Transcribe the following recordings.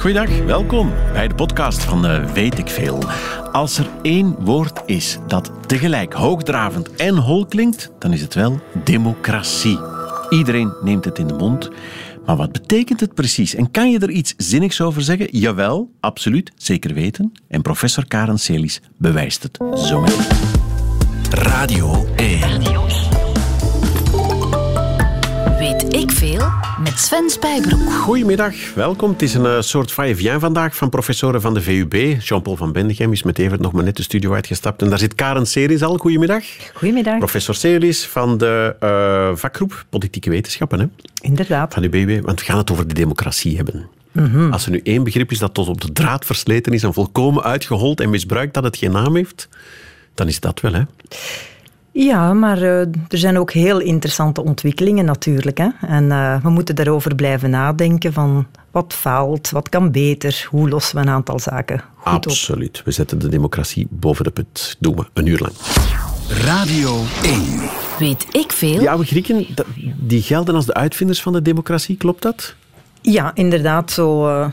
Goeiedag, welkom bij de podcast van uh, Weet ik Veel. Als er één woord is dat tegelijk hoogdravend en hol klinkt, dan is het wel democratie. Iedereen neemt het in de mond. Maar wat betekent het precies? En kan je er iets zinnigs over zeggen? Jawel, absoluut, zeker weten. En professor Karen Celis bewijst het zo meteen. Radio 1. Weet met Sven Spijbroek. Goedemiddag, welkom. Het is een uh, soort va vandaag van professoren van de VUB. Jean-Paul van Bendegem is met Evert nog maar net de studio uitgestapt. En daar zit Karen Celis al. Goedemiddag. Goedemiddag. Professor Celis van de uh, vakgroep Politieke Wetenschappen. Hè? Inderdaad. Van de BUB, want we gaan het over de democratie hebben. Mm Als er nu één begrip is dat tot op de draad versleten is en volkomen uitgehold en misbruikt dat het geen naam heeft, dan is dat wel, hè? Ja, maar uh, er zijn ook heel interessante ontwikkelingen natuurlijk. Hè? En uh, we moeten daarover blijven nadenken van wat faalt, wat kan beter, hoe lossen we een aantal zaken goed Absoluut. Op. We zetten de democratie boven de put. Doen we, een uur lang. Radio 1. Weet ik veel? Ja, we Grieken, die gelden als de uitvinders van de democratie, klopt dat? Ja, inderdaad. Zo... Uh,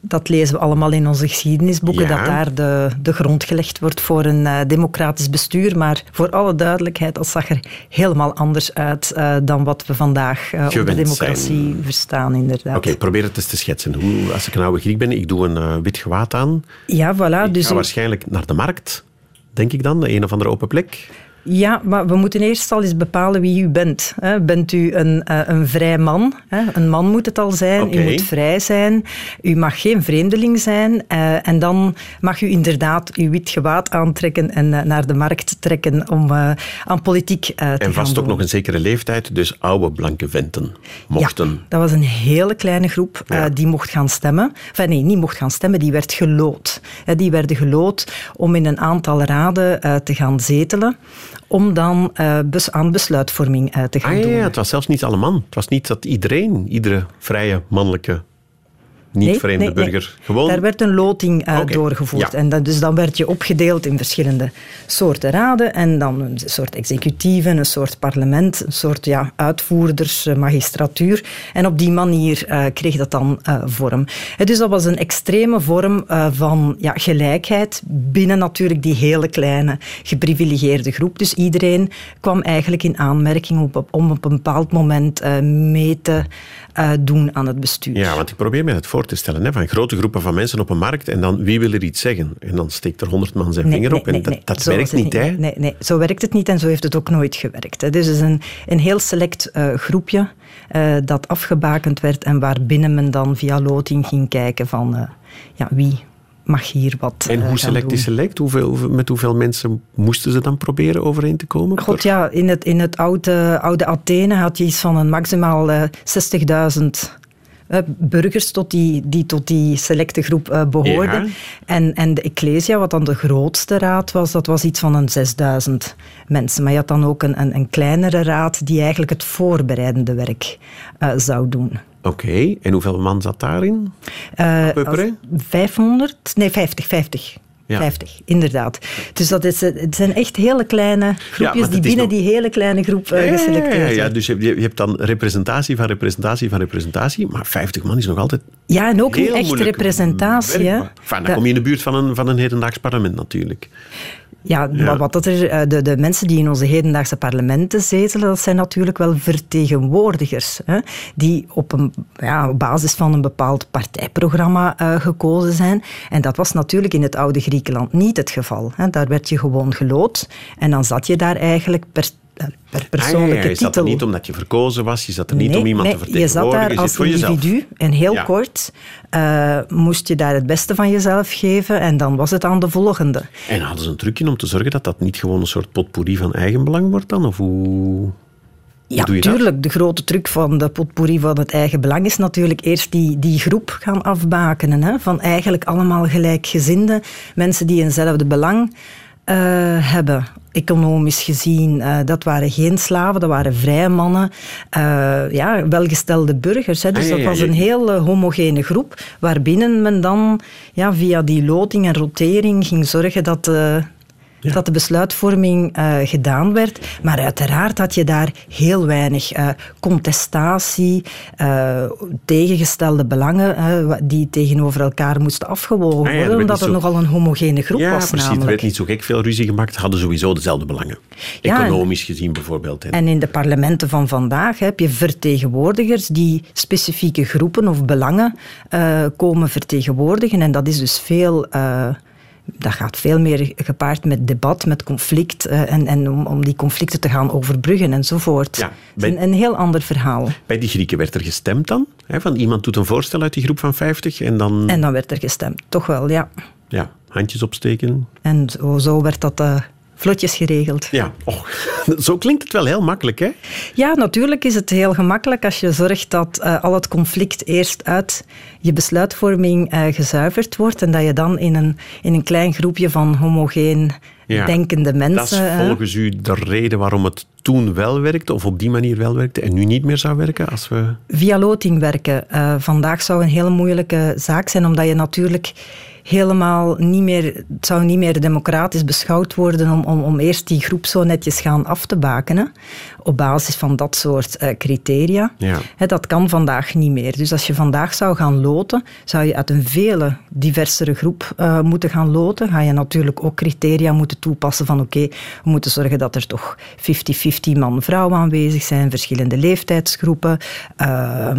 dat lezen we allemaal in onze geschiedenisboeken, dat daar de, de grond gelegd wordt voor een uh, democratisch bestuur. Maar voor alle duidelijkheid, dat zag er helemaal anders uit uh, dan wat we vandaag uh, onder democratie zijn. verstaan, inderdaad. Oké, okay, probeer het eens te schetsen. Hoe, als ik een oude Griek ben, ik doe een wit gewaad aan. Ja, voilà. Ik dus ga waarschijnlijk naar de markt, denk ik dan, de een of andere open plek. Ja, maar we moeten eerst al eens bepalen wie u bent. Bent u een, eh, een vrij man? Een man moet het al zijn. Okay. U moet vrij zijn. U mag geen vreemdeling zijn. Eh, en dan mag u inderdaad uw wit gewaad aantrekken en eh, naar de markt trekken om aan politiek te gaan En vast ook nog een zekere leeftijd, dus oude blanke venten mochten. Ja, dat was een hele kleine groep ja. die mocht gaan stemmen. Enfin, nee, niet mocht gaan stemmen, die werd gelood. Die werden gelood om in een aantal raden te gaan zetelen om dan uh, bes aan besluitvorming uh, te gaan ah, doen. Ja, het was zelfs niet alle man. Het was niet dat iedereen, iedere vrije mannelijke niet-vreemde nee, burger. Nee. Gewoon... Daar werd een loting uh, okay. doorgevoerd. Ja. En dan, dus dan werd je opgedeeld in verschillende soorten raden en dan een soort executieven, een soort parlement, een soort ja, uitvoerders, uh, magistratuur. En op die manier uh, kreeg dat dan vorm. En dus dat was een extreme vorm van ja, gelijkheid binnen natuurlijk die hele kleine geprivilegeerde groep. Dus iedereen kwam eigenlijk in aanmerking op, om op een bepaald moment mee te doen aan het bestuur. Ja, want ik probeer me het voor te stellen. Hè, van grote groepen van mensen op een markt en dan wie wil er iets zeggen? En dan steekt er honderd man zijn nee, vinger nee, op en nee, dat, dat werkt niet. Hè? Nee, nee, zo werkt het niet en zo heeft het ook nooit gewerkt. Hè. Dus het is een, een heel select uh, groepje uh, dat afgebakend werd en waarbinnen men dan via loting ging kijken van uh, ja, wie mag hier wat En hoe select is select? Hoeveel, met hoeveel mensen moesten ze dan proberen overeen te komen? God ja, in het, in het oude, oude Athene had je iets van een maximaal 60.000 uh, burgers tot die, die tot die selecte groep uh, behoorden. Ja. En, en de Ecclesia, wat dan de grootste raad was, dat was iets van een 6000 mensen. Maar je had dan ook een, een, een kleinere raad die eigenlijk het voorbereidende werk uh, zou doen. Oké, okay. en hoeveel man zat daarin? Uh, 500? Nee, 50, 50. Ja. 50, inderdaad. Dus dat is, het zijn echt hele kleine groepjes ja, die binnen nog... die hele kleine groep uh, geselecteerd zijn. Ja, ja, dus je, je, hebt dan representatie van representatie van representatie, maar 50 man is nog altijd Ja, en ook niet echt representatie. Hè? Enfin, dan kom je in de buurt van een, van een hedendaags parlement natuurlijk. Ja, ja. wat dat er, de, de mensen die in onze hedendaagse parlementen zetelen, dat zijn natuurlijk wel vertegenwoordigers. Hè, die op, een, ja, op basis van een bepaald partijprogramma uh, gekozen zijn. En dat was natuurlijk in het oude Griekenland niet het geval. Hè. Daar werd je gewoon gelood en dan zat je daar eigenlijk per per persoonlijke ah, ja, ja, je titel. zat er niet omdat je verkozen was, je zat er niet nee, om iemand nee, te vertegenwoordigen. Je zat daar als individu en heel ja. kort uh, moest je daar het beste van jezelf geven en dan was het aan de volgende. En hadden ze een trucje om te zorgen dat dat niet gewoon een soort potpourri van eigenbelang wordt dan? Of hoe... Ja, tuurlijk. De grote truc van de potpourri van het eigen belang is natuurlijk eerst die, die groep gaan afbakenen. Hè, van eigenlijk allemaal gelijkgezinde mensen die eenzelfde belang uh, hebben. Economisch gezien, uh, dat waren geen slaven, dat waren vrije mannen, uh, ja, welgestelde burgers. Hè. Dus ah, ja, dat was ja. een heel homogene groep, waarbinnen men dan ja, via die loting en rotering ging zorgen dat dat de besluitvorming uh, gedaan werd. Maar uiteraard had je daar heel weinig uh, contestatie, uh, tegengestelde belangen die tegenover elkaar moesten afgewogen ah, ja, worden, omdat het nogal een homogene groep ja, was. Ja, precies. Namelijk. Er werd niet zo gek veel ruzie gemaakt, hadden sowieso dezelfde belangen. Economisch gezien bijvoorbeeld. En in de parlementen van vandaag heb je vertegenwoordigers die specifieke groepen of belangen komen vertegenwoordigen. En dat is dus veel dat gaat veel meer gepaard met debat, met conflict uh, en, en om, om, die conflicten te gaan overbruggen enzovoort. Ja, bij, een, een, heel ander verhaal. Bij die Grieken werd er gestemd dan? Hè, van iemand doet een voorstel uit die groep van 50 en dan... En dan werd er gestemd, toch wel, ja. Ja, handjes opsteken. En zo, zo werd dat uh, vlotjes geregeld. Ja, oh, zo klinkt het wel heel makkelijk, hè? Ja, natuurlijk is het heel gemakkelijk als je zorgt dat uh, al het conflict eerst uit je besluitvorming uh, gezuiverd wordt en dat je dan in een, in een klein groepje van homogeen ja, denkende mensen... Dat is volgens u de reden waarom het toen wel werkte, of op die manier wel werkte, en nu niet meer zou werken? Als we... Via loting werken. Uh, vandaag zou een hele moeilijke zaak zijn, omdat je natuurlijk helemaal niet meer, het zou niet meer democratisch beschouwd worden om, om, om eerst die groep zo netjes gaan af te bakenen op basis van dat soort uh, criteria. Ja. dat kan vandaag niet meer. Dus als je vandaag zou gaan loten, zou je uit een vele diversere groep uh, moeten gaan loten. Ga je natuurlijk ook criteria moeten toepassen van oké, okay, we moeten zorgen dat er toch 50-50 man-vrouw aanwezig zijn, verschillende leeftijdsgroepen, uh,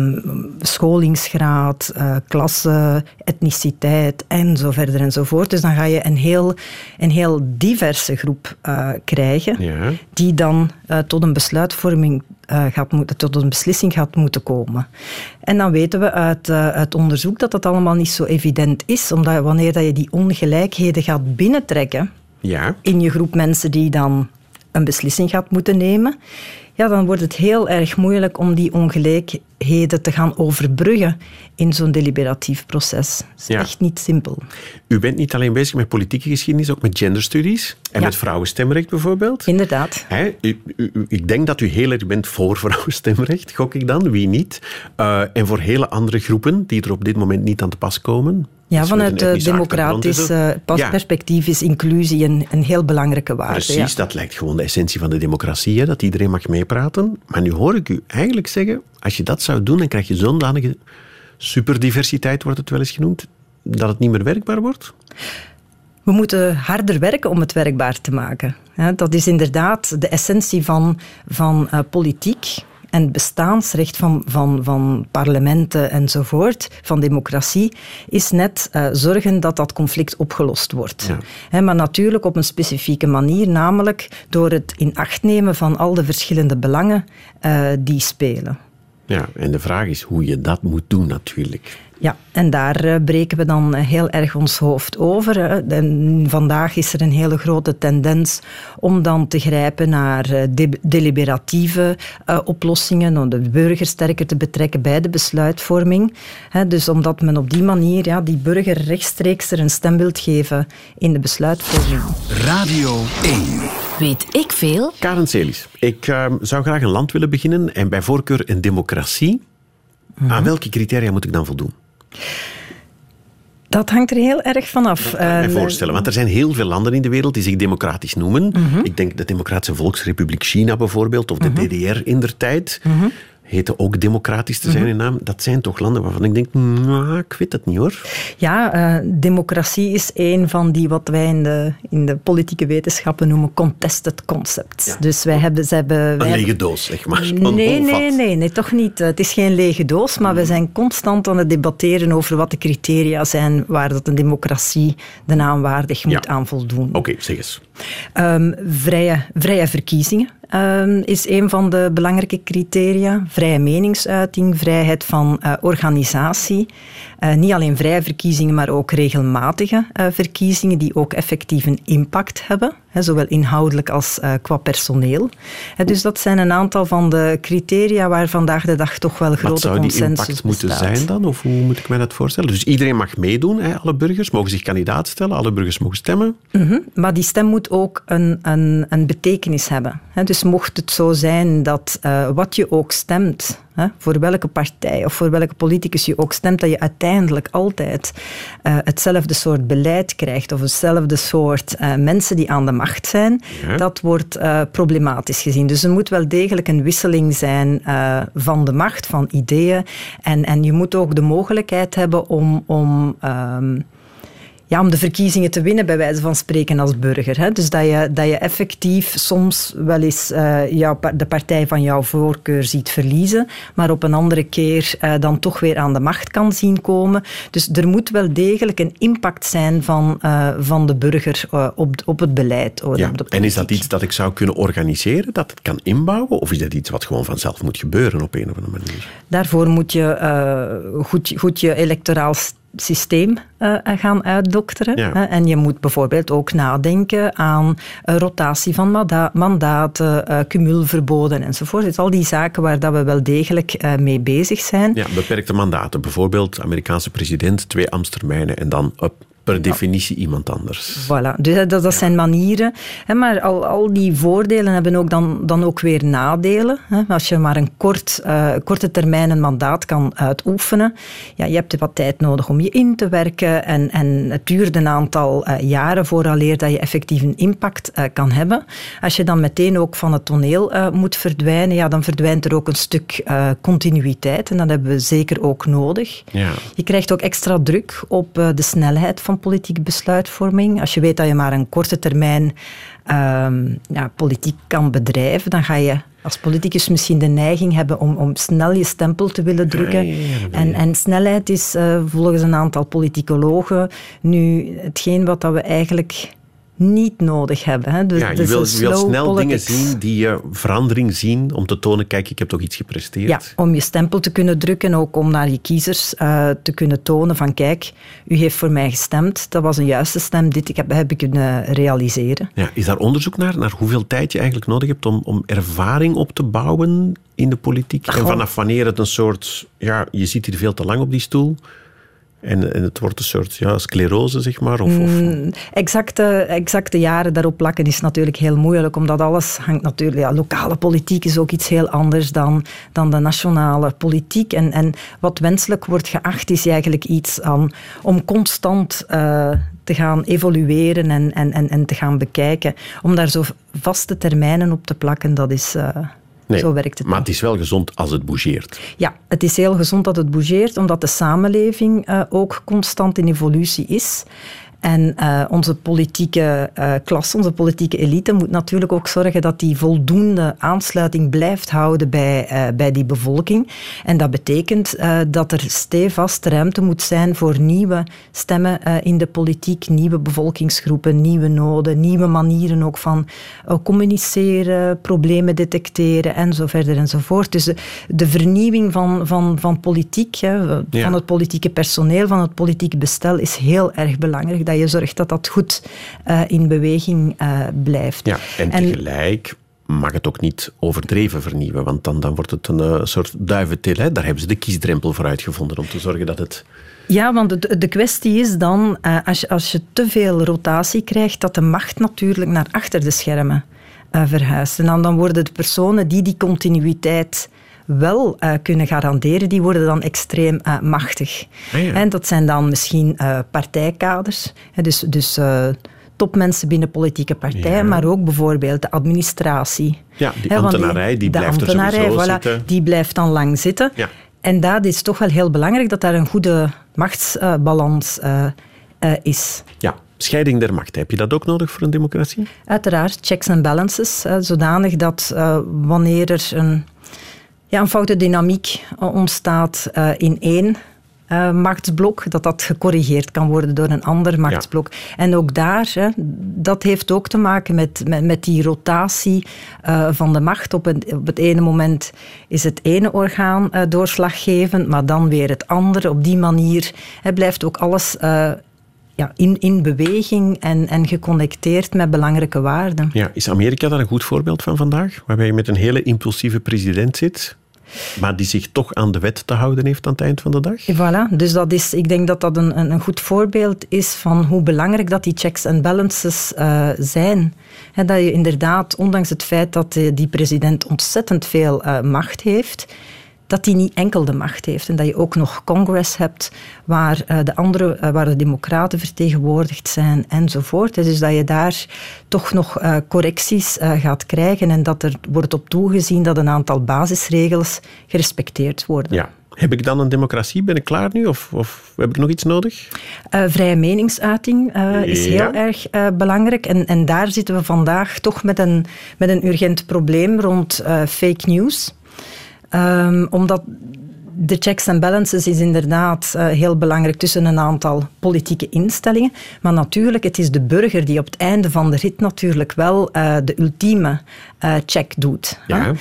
scholingsgraad, uh, klasse, etniciteit en zo verder en zo voort. Dus dan ga je een heel, een heel diverse groep krijgen ja. die dan tot een besluit besluitvorming uh, gaat moeten, tot een beslissing gaat moeten komen. En dan weten we uit, uit onderzoek dat dat allemaal niet zo evident is, omdat wanneer dat je die ongelijkheden gaat binnentrekken ja. in je groep mensen die dan een beslissing gaat moeten nemen, ja, dan wordt het heel erg moeilijk om die ongelijkheden te gaan overbruggen in zo'n deliberatief proces. Het is ja. echt niet simpel. U bent niet alleen bezig met politieke geschiedenis, ook met genderstudies en ja. met vrouwenstemrecht bijvoorbeeld. Inderdaad. Hè? U, u, ik denk dat u heel erg bent voor vrouwenstemrecht, gok ik dan, wie niet. Uh, en voor hele andere groepen die er op dit moment niet aan te pas komen. Ja, vanuit het democratisch uh, perspectief is inclusie een, een heel belangrijke waarde. Precies, ja. dat lijkt gewoon de essentie van de democratie, hè, dat iedereen mag meepraten. Maar nu hoor ik u eigenlijk zeggen, als je dat zou doen, dan krijg je zo'n danige superdiversiteit, wordt het wel eens genoemd, dat het niet meer werkbaar wordt? We moeten harder werken om het werkbaar te maken. Dat is inderdaad de essentie van, van uh, politiek en het bestaansrecht van, van, van parlementen enzovoort, van democratie, is net uh, zorgen dat dat conflict opgelost wordt. Ja. He, maar natuurlijk op een specifieke manier, namelijk door het in acht nemen van al de verschillende belangen uh, die spelen. Ja, en de vraag is hoe je dat moet doen natuurlijk. Ja, en daar uh, breken we dan heel erg ons hoofd over. En vandaag is er een hele grote tendens om dan te grijpen naar uh, de deliberatieve uh, oplossingen, om de burger sterker te betrekken bij de besluitvorming. Dus omdat men op die manier ja, die burger rechtstreeks er een stem wil geven in de besluitvorming. Radio 1. Weet ik veel? Karen Celis, ik zou graag een land willen beginnen en bij voorkeur een democratie. Mm. Aan welke criteria moet ik dan voldoen? Dat hangt er heel erg vanaf. Dat kan ik me ehm, voorstellen, want er zijn heel veel landen in de wereld die zich democratisch noemen. Mhm. Ik denk de Democratische Volksrepubliek China bijvoorbeeld, of de mhm. DDR in der tijd. Mhm heten ook democratisch te zijn mhm. in naam. Dat zijn toch landen waarvan ik denk, nou, ik weet het niet hoor. Ja, uh, democratie is een van die wat wij in de, in de politieke wetenschappen noemen contested concepts. Ja. Dus wij hebben... Ze hebben een lege doos, zeg maar. Nee, nee, nee, nee, toch niet. Het is geen lege doos, maar we mhm. zijn constant aan het debatteren over wat de criteria zijn waar dat een democratie de naam waardig moet aan voldoen. Oké, okay, zeg eens. Um, vrije, vrije verkiezingen um, is een van de belangrijke criteria. Vrije meningsuiting, vrijheid van uh, organisatie. Uh, niet alleen vrije verkiezingen, maar ook regelmatige uh, verkiezingen die ook effectief een impact hebben, hè, zowel inhoudelijk als qua personeel. dus dat zijn een aantal van de criteria waar vandaag de dag toch wel grote consensus bestaat. zou die impact moeten zijn dan? Of hoe moet ik mij dat voorstellen? Dus iedereen mag meedoen, hè, alle burgers mogen zich kandidaat stellen, alle burgers mogen stemmen. Mm -hmm, maar die stem moet ook een, een, een betekenis hebben. Hè. Dus mocht het zo zijn dat uh, wat je ook stemt, hè, voor welke partij of voor welke politicus je ook stemt, dat je uiteindelijk altijd uh, hetzelfde soort beleid krijgt of hetzelfde soort mensen die aan de macht zijn, dat wordt uh, problematisch gezien. Dus er moet wel degelijk een wisseling zijn uh, van de macht, van ideeën. En, en je moet ook de mogelijkheid hebben om. om um, ja, om de verkiezingen te winnen, bij wijze van spreken als burger. Hè. Dus dat je, dat je effectief soms wel eens uh, jouw, de partij van jouw voorkeur ziet verliezen, maar op een andere keer uh, dan toch weer aan de macht kan zien komen. Dus er moet wel degelijk een impact zijn van, uh, van de burger op, op het beleid. Ja. En is dat iets dat ik zou kunnen organiseren, dat het kan inbouwen? Of is dat iets wat gewoon vanzelf moet gebeuren op een of andere manier? Daarvoor moet je goed, goed je electoraal systeem uh, gaan uitdokteren. Ja. En je moet bijvoorbeeld ook nadenken aan rotatie van manda mandaten, uh, cumulverboden enzovoort. Het al die zaken waar dat we wel degelijk uh, mee bezig zijn. Ja, beperkte mandaten. Bijvoorbeeld Amerikaanse president, twee ambtstermijnen en dan up per definitie iemand anders. Voilà, dus dat, dat zijn manieren. Hè, maar al, al die voordelen hebben ook dan, dan ook weer nadelen. Hè. Als je maar een kort, uh, korte termijn een mandaat kan uitoefenen, ja, je hebt wat tijd nodig om je in te werken en, en het duurt een aantal uh, jaren vooraleer dat je effectief een impact uh, kan hebben. Als je dan meteen ook van het toneel moet verdwijnen, ja, dan verdwijnt er ook een stuk continuïteit en dat hebben we zeker ook nodig. Ja. Je krijgt ook extra druk op de snelheid van politieke besluitvorming. Als je weet dat je maar een korte termijn um, ja, politiek kan bedrijven, dan ga je als politicus misschien de neiging hebben om, om snel je stempel te willen drukken. Ja, ja, ja, en, en, snelheid is uh, volgens een aantal politicologen nu hetgeen wat dat we eigenlijk niet nodig hebben. Hè. Dus, ja, je, dus wil, je wil snel politics. dingen zien die je verandering zien om te tonen, kijk, ik heb toch iets gepresteerd. Ja, om je stempel te kunnen drukken, ook om naar je kiezers uh, te kunnen tonen van kijk, u heeft voor mij gestemd, dat was een juiste stem, dit heb, heb ik kunnen realiseren. Ja, is daar onderzoek naar, naar hoeveel tijd je eigenlijk nodig hebt om, om ervaring op te bouwen in de politiek? En vanaf wanneer het een soort, ja, je zit hier veel te lang op die stoel, en, en, het wordt een soort ja, sclerose, zeg maar? Of, of... Mm, exacte, exacte jaren daarop plakken is natuurlijk heel moeilijk, omdat alles hangt natuurlijk... Ja, lokale politiek is ook iets heel anders dan, dan de nationale politiek. En, en wat wenselijk wordt geacht, is eigenlijk iets aan, om constant uh, te gaan evolueren en, en, en, te gaan bekijken. Om daar zo vaste termijnen op te plakken, dat is... Uh, Nee, Zo werkt het. Maar het is wel gezond als het bougeert. Ja, het is heel gezond dat het bougeert, omdat de samenleving uh, ook constant in evolutie is. En uh, onze politieke uh, klasse, onze politieke elite moet natuurlijk ook zorgen dat die voldoende aansluiting blijft houden bij, uh, bij die bevolking. En dat betekent dat er stevast ruimte moet zijn voor nieuwe stemmen in de politiek, nieuwe bevolkingsgroepen, nieuwe noden, nieuwe manieren ook van communiceren, problemen detecteren en zo verder enzovoort. Dus de, de vernieuwing van, van, van politiek, hè, van ja. het politieke personeel, van het politieke bestel is heel erg belangrijk dat je zorgt dat dat goed uh, in beweging uh, blijft. Ja, en, en tegelijk mag het ook niet overdreven vernieuwen, want dan, dan wordt het een uh, soort duiventil. Hè? Daar hebben ze de kiesdrempel voor uitgevonden om te zorgen dat het... Ja, want de, de kwestie is dan, uh, als, je, als je te veel rotatie krijgt, dat de macht natuurlijk naar achter de schermen uh, verhuist. En dan, dan worden de personen die die continuïteit wel uh, kunnen garanderen, die worden dan extreem uh, machtig. Ah, ja. En dat zijn dan misschien uh, partijkaders, dus, dus topmensen binnen politieke partijen, ja. maar ook bijvoorbeeld de administratie. Ja, die ambtenarij, die, blijft er voilà, zitten. Die blijft dan lang zitten. Ja. En dat is toch wel heel belangrijk, dat daar een goede machtsbalans is. Ja, scheiding der macht. Heb je dat ook nodig voor een democratie? Uiteraard, checks en balances, zodanig dat wanneer er een ja, een foute dynamiek ontstaat uh, in één uh, machtsblok, dat dat gecorrigeerd kan worden door een ander machtsblok. Ja. En ook daar, hè, dat heeft ook te maken met, met, met die rotatie uh, van de macht. Op, een, op het ene moment is het ene orgaan uh, doorslaggevend, maar dan weer het andere. Op die manier hè, blijft ook alles ja, in, in beweging en, en geconnecteerd met belangrijke waarden. Ja, is Amerika daar een goed voorbeeld van vandaag? Waarbij je met een hele impulsieve president zit, maar die zich toch aan de wet te houden heeft aan het eind van de dag? Voilà, dus dat is, ik denk dat dat een, een goed voorbeeld is van hoe belangrijk dat die checks en balances uh, zijn. He, dat je inderdaad, ondanks het feit dat die president ontzettend veel uh, macht heeft, dat die niet enkel de macht heeft. En dat je ook nog Congress hebt waar, uh, de, andere, uh, waar de democraten vertegenwoordigd zijn enzovoort. Dus dat je daar toch nog uh, correcties gaat krijgen en dat er wordt op toegezien dat een aantal basisregels gerespecteerd worden. Ja. Heb ik dan een democratie? Ben ik klaar nu? Of, of heb ik nog iets nodig? Uh, vrije meningsuiting uh, is heel erg uh, belangrijk. En, en daar zitten we vandaag toch met een, met een urgent probleem rond fake news. Um, omdat de checks en balances is inderdaad uh, heel belangrijk tussen een aantal politieke instellingen. Maar natuurlijk, het is de burger die op het einde van de rit natuurlijk wel uh, de ultieme uh, check doet. Ja.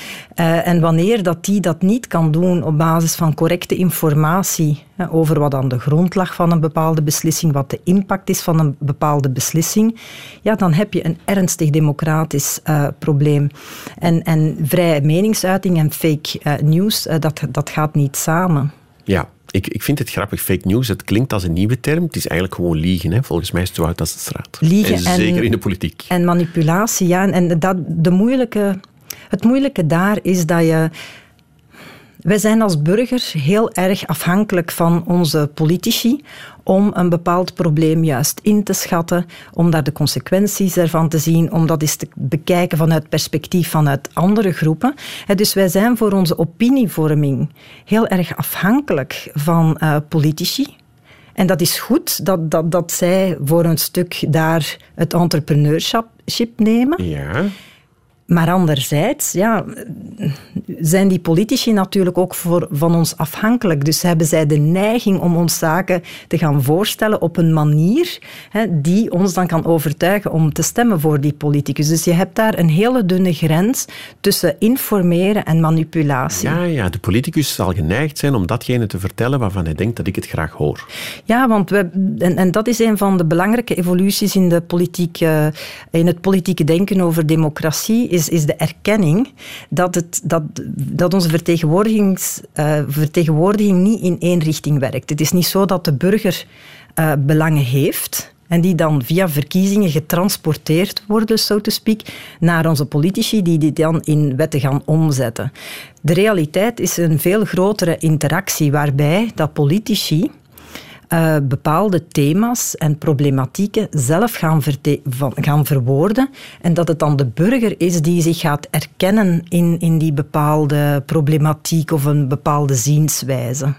en wanneer dat die dat niet kan doen op basis van correcte informatie over wat aan de grond lag van een bepaalde beslissing, wat de impact is van een bepaalde beslissing, ja, dan heb je een ernstig democratisch probleem. En, en vrije meningsuiting en fake news, dat, dat gaat niet samen. Ja, ik, ik vind het grappig. Fake news, het klinkt als een nieuwe term. Het is eigenlijk gewoon liegen. Hè? Volgens mij is het zo oud als de straat. Liegen en zeker in de politiek. En manipulatie, ja. En dat, de moeilijke, het moeilijke daar is dat je wij zijn als burgers heel erg afhankelijk van onze politici om een bepaald probleem juist in te schatten, om daar de consequenties ervan te zien, om dat eens te bekijken vanuit perspectief vanuit andere groepen. Dus wij zijn voor onze opinievorming heel erg afhankelijk van uh, politici. En dat is goed dat, dat, dat zij voor een stuk daar het entrepreneurship nemen. Ja. Maar anderzijds ja, zijn die politici natuurlijk ook voor, van ons afhankelijk. Dus hebben zij de neiging om ons zaken te gaan voorstellen op een manier hè, die ons dan kan overtuigen om te stemmen voor die politicus. Dus je hebt daar een hele dunne grens tussen informeren en manipulatie. Ja, ja de politicus zal geneigd zijn om datgene te vertellen waarvan hij denkt dat ik het graag hoor. Ja, want we, en, en dat is een van de belangrijke evoluties in, de politiek, in het politieke denken over democratie is, is de erkenning dat, het, dat, dat onze vertegenwoordigings, uh, vertegenwoordiging niet in één richting werkt. Het is niet zo dat de burger uh, belangen heeft en die dan via verkiezingen getransporteerd worden, so to speak, naar onze politici, die die dan in wetten gaan omzetten. De realiteit is een veel grotere interactie waarbij dat politici uh, bepaalde thema's en problematieken zelf gaan, van, gaan verwoorden. En dat het dan de burger is die zich gaat erkennen in, in die bepaalde problematiek of een bepaalde zienswijze.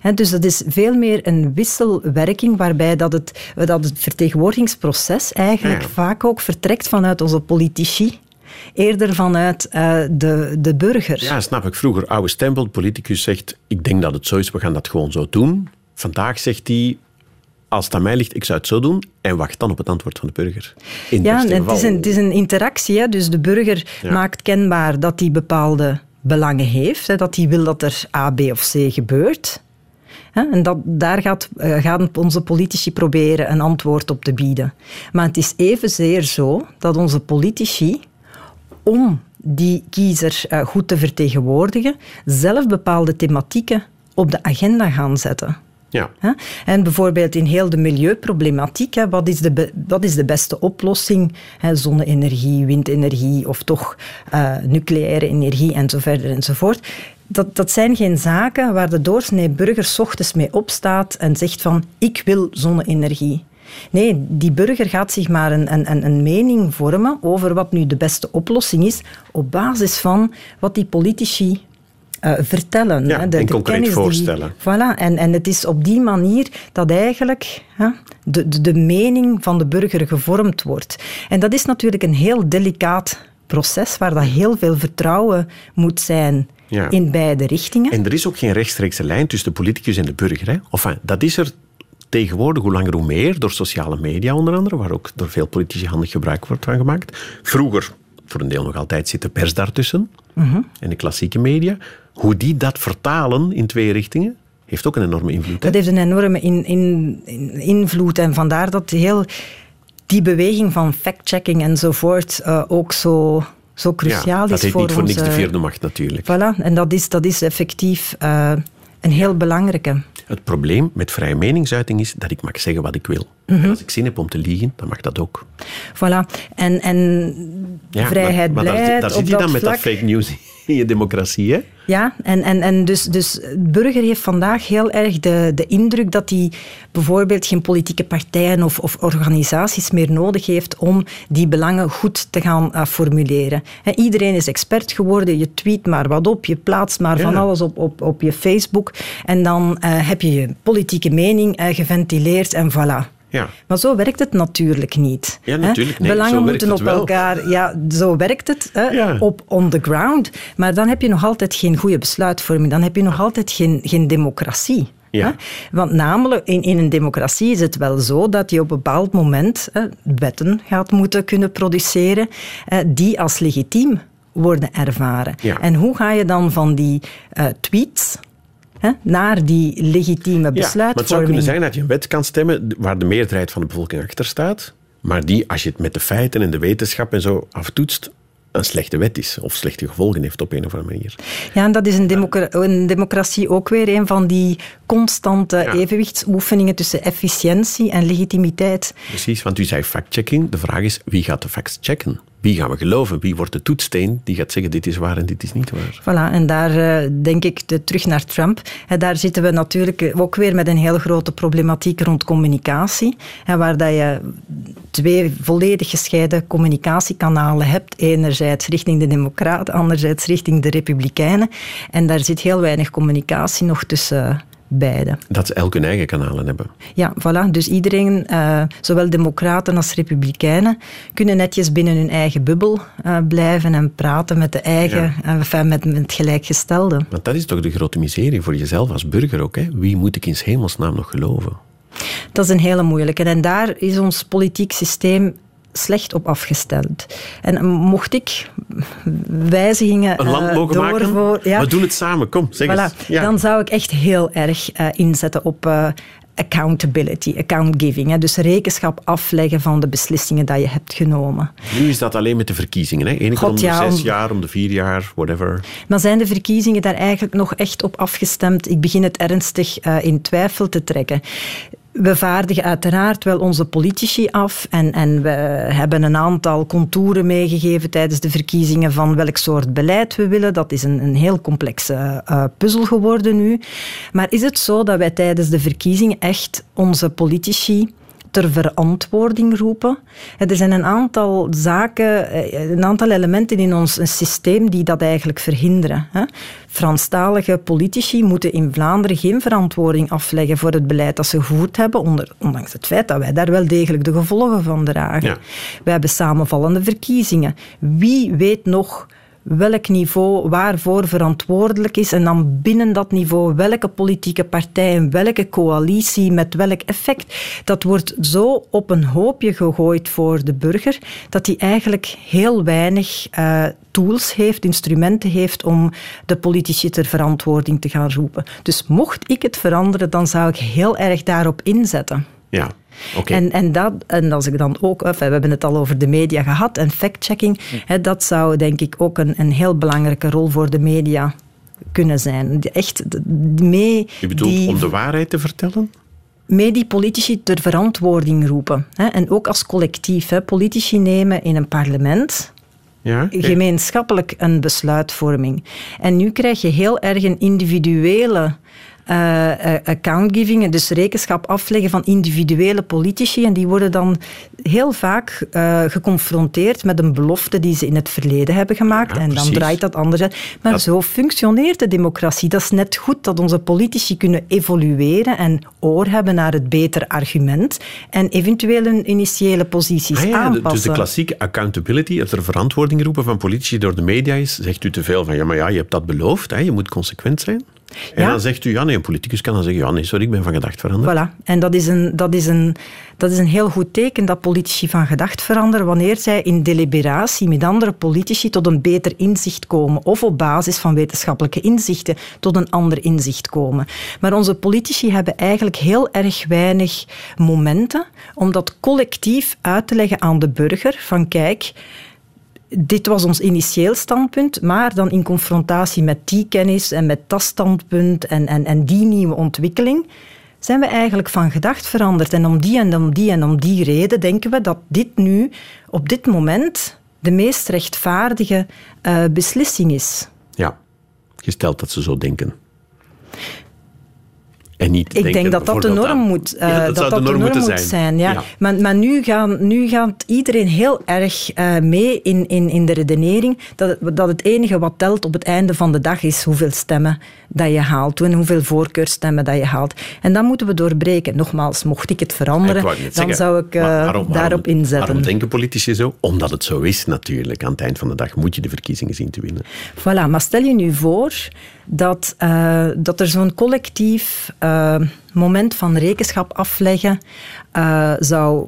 He, dus dat is veel meer een wisselwerking waarbij dat het, dat het vertegenwoordigingsproces eigenlijk ja. vaak ook vertrekt vanuit onze politici eerder vanuit uh, de, de burger. Ja, snap ik. Vroeger, oude stempel, politicus zegt, ik denk dat het zo is, we gaan dat gewoon zo doen. Vandaag zegt hij, als het aan mij ligt, ik zou het zo doen en wacht dan op het antwoord van de burger. In ja, het is, een, het is een interactie. Hè? Dus de burger maakt kenbaar dat hij bepaalde belangen heeft, hè? dat hij wil dat er A, B of C gebeurt. En dat, daar gaat, uh, gaan onze politici proberen een antwoord op te bieden. Maar het is evenzeer zo dat onze politici, om die kiezer uh, goed te vertegenwoordigen, zelf bepaalde thematieken op de agenda gaan zetten. En bijvoorbeeld in heel de milieuproblematiek, wat is de, wat is de beste oplossing? Zonne-energie, windenergie of toch uh, nucleaire energie en zo verder enzovoort. Dat, dat zijn geen zaken waar de doorsnee burger ochtends mee opstaat en zegt van ik wil zonne-energie. Nee, die burger gaat zich maar een, een, een mening vormen over wat nu de beste oplossing is op basis van wat die politici uh, vertellen. Ja, hè, de, en concreet voorstellen. Die, voilà, en, en het is op die manier dat eigenlijk hè, de, de, de mening van de burger gevormd wordt. En dat is natuurlijk een heel delicaat proces waar dat heel veel vertrouwen moet zijn ja. in beide richtingen. En er is ook geen rechtstreekse lijn tussen de politicus en de burger. Hè? Enfin, dat is er tegenwoordig hoe langer hoe meer, door sociale media onder andere, waar ook door veel politici handig gebruik wordt van gemaakt. Vroeger, voor een deel nog altijd, zit de pers daartussen mm -hmm. en de klassieke media. Hoe die dat vertalen in twee richtingen, heeft ook een enorme invloed. Hè? Dat heeft een enorme in, in, in invloed en vandaar dat heel die beweging van fact-checking enzovoort uh, ook zo, zo cruciaal ja, is voor ons. Dat heet niet voor onze, niks de vierde macht natuurlijk. Voilà, en dat is, dat is effectief uh, een heel belangrijke. Het probleem met vrije meningsuiting is dat ik mag zeggen wat ik wil. En als ik zin heb om te liegen, dan mag dat ook. Voilà. En, en Ja, vrijheid, maar, maar daar, zit je dat dan met vlak. dat fake news in je democratie, hè? Ja, en, en, en dus, dus de burger heeft vandaag heel erg de, de indruk dat hij bijvoorbeeld geen politieke partijen of, of organisaties meer nodig heeft om die belangen goed te gaan eh, formuleren. Hè, iedereen is expert geworden, je tweet maar wat op, je plaatst maar van alles op, op, op je Facebook en dan eh, heb je je politieke mening eh, geventileerd en voilà. Ja. Maar zo werkt het natuurlijk niet. Ja, natuurlijk, zo Belangen werkt moeten op wel. elkaar... Ja, zo werkt het hè, Ja. op on the ground. Maar dan heb je nog altijd geen goede besluitvorming. Dan heb je nog altijd geen, geen democratie. Ja. Want namelijk, in, in een democratie is het wel zo dat je op een bepaald moment hè, wetten gaat moeten kunnen produceren eh, die als legitiem worden ervaren. Ja. En hoe ga je dan van die eh, tweets hè, naar die legitieme Ja, maar besluitvorming... het zou kunnen zijn dat je een wet kan stemmen waar de meerderheid van de bevolking achter staat, maar die, als je het met de feiten en de wetenschap en zo aftoetst, een slechte wet is of slechte gevolgen heeft op een of andere manier. Ja, en dat is een, democra- een democratie ook weer een van die constante Ja. evenwichtsoefeningen tussen efficiëntie en legitimiteit. Precies, want u zei fact-checking. De vraag is, wie gaat de facts checken? Wie gaan we geloven? Wie wordt de toetssteen die gaat zeggen dit is waar en dit is niet waar? Voilà, en daar eh, denk ik de, terug naar Trump. Daar zitten we natuurlijk eh, ook weer met een heel grote problematiek rond communicatie. Waar dat je twee volledig gescheiden communicatiekanalen hebt. Enerzijds richting de Democraten, anderzijds richting de Republikeinen. En daar zit heel weinig communicatie nog tussen beide. Dat ze elk hun eigen kanalen hebben. Ja, voilà. Dus iedereen, eh, zowel democraten als republikeinen, kunnen netjes binnen hun eigen bubbel eh, blijven en praten met de eigen, eh, enfin, met, met gelijkgestelden. Want dat is toch de grote miserie voor jezelf als burger ook. Hè? Wie moet ik in hemelsnaam nog geloven? Dat is een hele moeilijke. En daar is ons politiek systeem slecht op afgesteld. En mocht ik wijzigingen Een land eh, mogen maken? ja, We doen het samen, kom, zeg eens. Ja. Dan zou ik echt heel erg eh, inzetten op eh, accountability, account giving. Hè. Dus rekenschap afleggen van de beslissingen die je hebt genomen. Nu is dat alleen met de verkiezingen. Hè? Eén keer om de ja, zes jaar, om de vier jaar, whatever. Maar zijn de verkiezingen daar eigenlijk nog echt op afgestemd? Ik begin het ernstig in twijfel te trekken. We vaardigen uiteraard wel onze politici af en, en we hebben een aantal contouren meegegeven tijdens de verkiezingen van welk soort beleid we willen. Dat is een, een heel complexe eh, puzzel geworden nu. Maar is het zo dat wij tijdens de verkiezingen echt onze politici ter verantwoording roepen. Er zijn een aantal zaken, eh, een aantal elementen in ons systeem die dat eigenlijk verhinderen. Franstalige politici moeten in Vlaanderen geen verantwoording afleggen voor het beleid dat ze gevoerd hebben, onder- ondanks het feit dat wij daar wel degelijk de gevolgen van dragen. Ja. We hebben samenvallende verkiezingen. Wie weet nog welk niveau waarvoor verantwoordelijk is en dan binnen dat niveau welke politieke partij en welke coalitie met welk effect. Dat wordt zo op een hoopje gegooid voor de burger dat hij eigenlijk heel weinig eh, tools heeft, instrumenten heeft om de politici ter verantwoording te gaan roepen. Dus mocht ik het veranderen, dan zou ik heel erg daarop inzetten. Ja, En, en, dat, en als ik dan ook, enfin, we hebben het al over de media gehad en fact-checking, dat zou denk ik ook een, een heel belangrijke rol voor de media kunnen zijn. Echt mee U bedoelt die, om de waarheid te vertellen? mee die politici ter verantwoording roepen. Hè. En ook als collectief. Hè. Politici nemen in een parlement Ja, gemeenschappelijk een besluitvorming. En nu krijg je heel erg een individuele eh, eh, accountgiving, dus rekenschap afleggen van individuele politici. En die worden dan heel vaak eh, geconfronteerd met een belofte die ze in het verleden hebben gemaakt. Ja, en dan draait dat anders uit. Maar Dat- zo functioneert de democratie. Dat is net goed dat onze politici kunnen evolueren en oor hebben naar het betere argument en eventueel hun initiële posities Ah ja, aanpassen. dus de klassieke accountability, het er verantwoording roepen van politici door de media is, zegt u te veel van, ja, maar ja, je hebt dat beloofd, hè, je moet consequent zijn. En Ja. dan zegt u, ja, nee, een politicus kan dan zeggen, ja, nee, sorry, ik ben van gedacht veranderd. Voilà. En dat is, een, dat, is een, dat is een heel goed teken dat politici van gedacht veranderen wanneer zij in deliberatie met andere politici tot een beter inzicht komen of op basis van wetenschappelijke inzichten tot een ander inzicht komen. Maar onze politici hebben eigenlijk heel erg weinig momenten om dat collectief uit te leggen aan de burger van kijk, dit was ons initieel standpunt, maar dan in confrontatie met die kennis en met dat standpunt en, en, en die nieuwe ontwikkeling zijn we eigenlijk van gedacht veranderd. En om die en om die en om die reden denken we dat dit nu, op dit moment, de meest rechtvaardige uh, beslissing is. Ja, gesteld dat ze zo denken. En niet ik denk dat dat de norm moet, uh, dat, dat, dat de norm, moet zijn. ja. Maar, maar nu, gaan, nu gaat iedereen heel erg uh, mee in, in, in de redenering dat, dat het enige wat telt op het einde van de dag is hoeveel stemmen dat je haalt en hoeveel voorkeurstemmen dat je haalt. En dat moeten we doorbreken. Nogmaals, mocht ik het veranderen, dan zou ik uh, waarom, daarop inzetten. Waarom denken politici zo? Omdat het zo is natuurlijk. Aan het eind van de dag moet je de verkiezingen zien te winnen. Voilà, maar stel je nu voor dat, uh, dat er zo'n collectief uh, moment van rekenschap afleggen uh, zou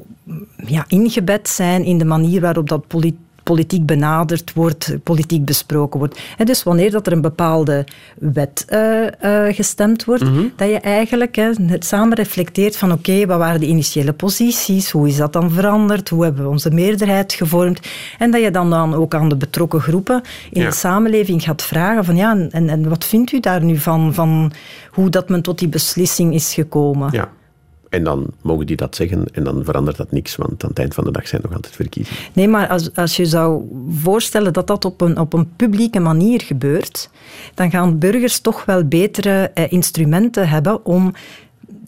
ja, ingebed zijn in de manier waarop dat politiek politiek benaderd wordt, politiek besproken wordt. En dus wanneer dat er een bepaalde wet uh, uh, gestemd wordt, mm -hmm. dat je eigenlijk hè, het samen reflecteert van oké, okay, wat waren de initiële posities, hoe is dat dan veranderd, hoe hebben we onze meerderheid gevormd en dat je dan, dan ook aan de betrokken groepen in ja. de samenleving gaat vragen van ja, en, en wat vindt u daar nu van, van hoe dat men tot die beslissing is gekomen? Ja. En dan mogen die dat zeggen en dan verandert dat niks, want aan het eind van de dag zijn nog altijd verkiezingen. Nee, maar als, als je zou voorstellen dat dat op een, op een publieke manier gebeurt, dan gaan burgers toch wel betere eh, instrumenten hebben om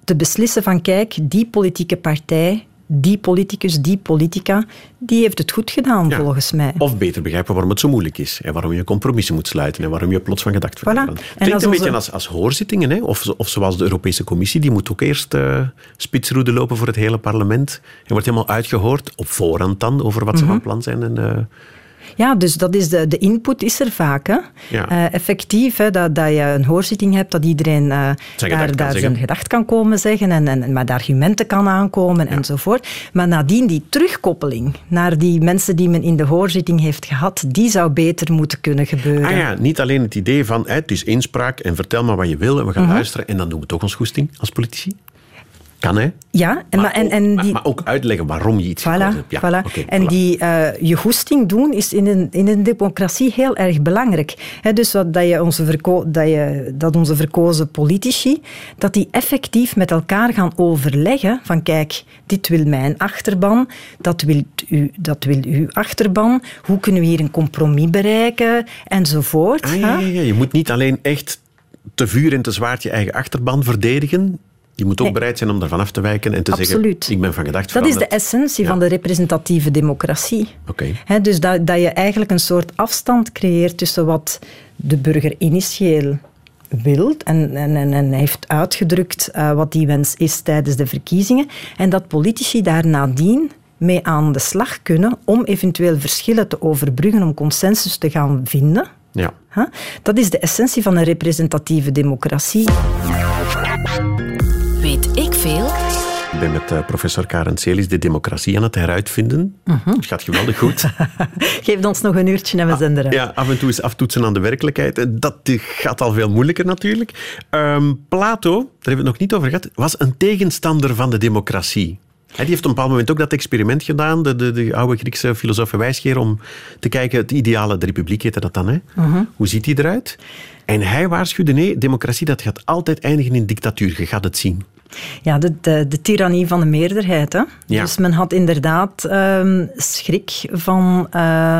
te beslissen van kijk, die politieke partij die politicus, die politica, die heeft het goed gedaan, ja. volgens mij. Of beter begrijpen waarom het zo moeilijk is. En waarom je compromissen moet sluiten. En waarom je plots van gedacht verandert. Voilà. Het klinkt een onze... beetje als, als hoorzittingen. Hè? Of, of zoals de Europese Commissie. Die moet ook eerst uh, spitsroede lopen voor het hele parlement. En wordt helemaal uitgehoord, op voorhand dan, over wat ze mm -hmm. van plan zijn. En, uh, ja, dus dat is de, de input is er vaak. Hè. Ja. Uh, effectief, hè, dat, dat je een hoorzitting hebt, dat iedereen uh, zijn daar, daar zijn gedacht kan komen zeggen en, en met argumenten kan aankomen ja. enzovoort. Maar nadien die terugkoppeling naar die mensen die men in de hoorzitting heeft gehad, die zou beter moeten kunnen gebeuren. Ah ja, niet alleen het idee van het is inspraak en vertel maar wat je wil en we gaan mm -hmm. luisteren en dan doen we toch ons goesting als politici. Kan, hè? Ja, en, maar, en, en die, maar ook uitleggen waarom je iets voilà, hebt. Ja, voilà. Okay, en voilà. die uh, je goesting doen is in een, in een democratie heel erg belangrijk. He, dus wat, dat, je onze verko dat, je, dat onze verkozen politici, dat die effectief met elkaar gaan overleggen van kijk, dit wil mijn achterban, dat wil, u, dat wil uw achterban, hoe kunnen we hier een compromis bereiken, enzovoort. Ah, ja, ja, ja. Je moet niet alleen echt te vuur en te zwaard je eigen achterban verdedigen. Je moet ook nee. bereid zijn om daarvan af te wijken en te Absoluut. zeggen, ik ben van gedacht Dat is de essentie ja. van de representatieve democratie. Okay. He, dus dat, dat je eigenlijk een soort afstand creëert tussen wat de burger initieel wil en, en, en, en heeft uitgedrukt uh, wat die wens is tijdens de verkiezingen en dat politici daar nadien mee aan de slag kunnen om eventueel verschillen te overbruggen, om consensus te gaan vinden. Ja. Huh? Dat is de essentie van een representatieve democratie. Weet ik veel? Ik ben met uh, professor Karen Celis de democratie aan het heruitvinden. Uh -huh. Het gaat geweldig goed. Geef ons nog een uurtje en we zijn eruit. Ja, af en toe is aftoetsen aan de werkelijkheid. Dat gaat al veel moeilijker natuurlijk. Um, Plato, daar hebben we het nog niet over gehad, was een tegenstander van de democratie. Hij heeft op een bepaald moment ook dat experiment gedaan, de, de, de oude Griekse filosoof wijsgeer, om te kijken, het ideale de republiek heette dat dan. Hè? Uh -huh. Hoe ziet die eruit? En hij waarschuwde, nee, democratie dat gaat altijd eindigen in dictatuur. Je gaat het zien. Ja, de, de, de tirannie van de meerderheid. Hè? Ja. Dus men had inderdaad um, schrik van uh,